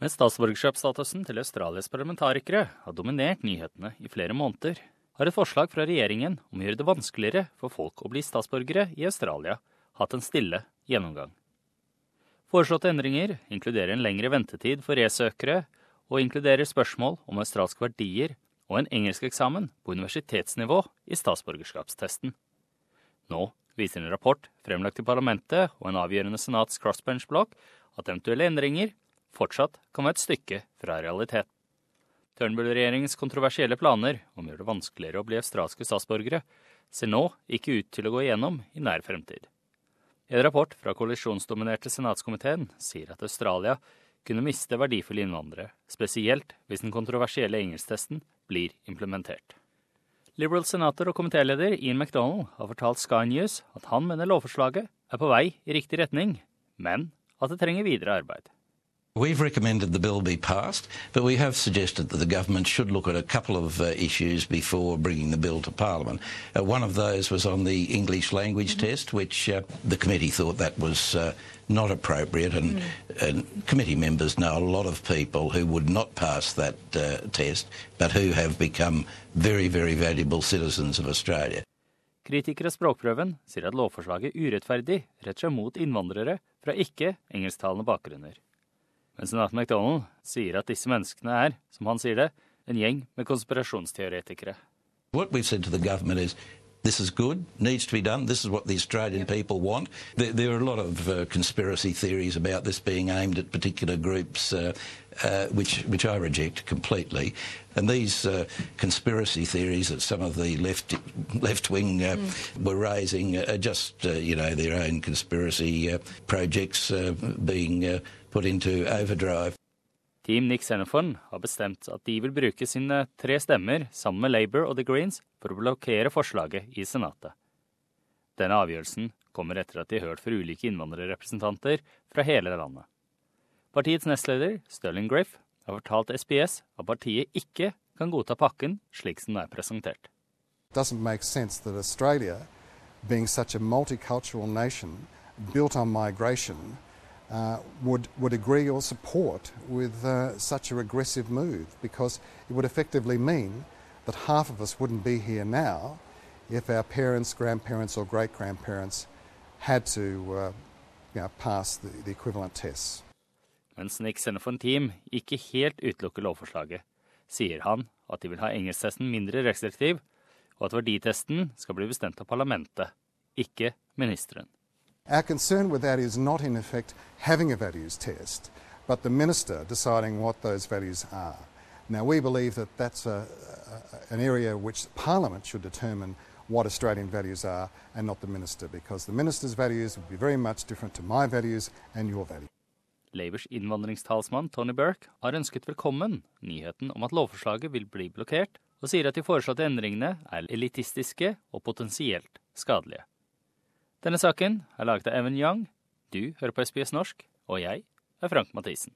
Men statsborgerskapsstatusen til Australias parlamentarikere har dominert nyhetene i flere måneder, har et forslag fra regjeringen om å gjøre det vanskeligere for folk å bli statsborgere i Australia hatt en stille gjennomgang. Foreslåtte endringer inkluderer en lengre ventetid for resøkere, og inkluderer spørsmål om australske verdier og en engelskeksamen på universitetsnivå i statsborgerskapstesten. Nå viser en rapport fremlagt i parlamentet og en avgjørende senats crossbench-blokk at eventuelle endringer fortsatt kan være et stykke fra realitet. Turnbull-regjeringens kontroversielle planer om å gjøre det vanskeligere å bli australske statsborgere ser nå ikke ut til å gå igjennom i nær fremtid. En rapport fra koalisjonsdominerte senatskomiteen sier at Australia kunne miste verdifulle innvandrere, spesielt hvis den kontroversielle engelsktesten blir implementert. Liberal-senator og komitéleder Ian MacDonald har fortalt Sky News at han mener lovforslaget er på vei i riktig retning, men at det trenger videre arbeid. We've recommended the bill be passed, but we have suggested that the government should look at a couple of uh, issues before bringing the bill to Parliament. Uh, one of those was on the English language mm -hmm. test, which uh, the committee thought that was uh, not appropriate, and, mm. and, committee members know a lot of people who would not pass that uh, test, but who have become very, very valuable citizens of Australia. Kritikere av språkprøven sier at lovforslaget urettferdig retter seg mot innvandrere fra ikke-engelsktalende bakgrunner. Men senator MacDonald sier at disse menneskene er, som han sier det, en gjeng med konspirasjonsteoretikere. This is good, needs to be done. This is what the Australian people want. There, there are a lot of uh, conspiracy theories about this being aimed at particular groups, uh, uh, which, which I reject completely. And these uh, conspiracy theories that some of the left left wing mm. were raising are just, uh, you know, their own conspiracy uh, projects being put into overdrive. Team Nick Xenophon har bestemt at de vil bruke sine tre stemmer sammen med Labour og The Greens for å blokkere forslaget i Senatet. Denne avgjørelsen kommer etter at de har hørt fra ulike innvandrerrepresentanter fra hele landet. Partiets nestleder, Sterling Griff, har fortalt SBS at partiet ikke kan godta pakken slik som den er presentert. It being such a multicultural nation built on migration, uh, would, would agree or support with uh, such a regressive move because it would effectively mean that half of us wouldn't be here now if our parents, grandparents, or great grandparents had to uh, you know, pass the, the equivalent tests. Mens Nick Xenophon Team ikke helt utelukker lovforslaget, sier han at de vil ha engelsktesten mindre restriktiv, og at verditesten skal bli bestemt av parlamentet, ikke ministeren. Our concern with that is not, in effect, having a values test, but the minister deciding what those values are. Now, we believe that that's a, a, an area which Parliament should determine what Australian values are and not the minister, because the minister's values would be very much different to my values and your values. Labours innvandringstalsmann Tony Burke har ønsket velkommen nyheten om at lovforslaget vil bli blokkert, og sier at de foreslåtte endringene er elitistiske og potensielt skadelige. Denne saken er laget av Evan Young. Du hører på SBS norsk, og jeg er Frank Mathisen.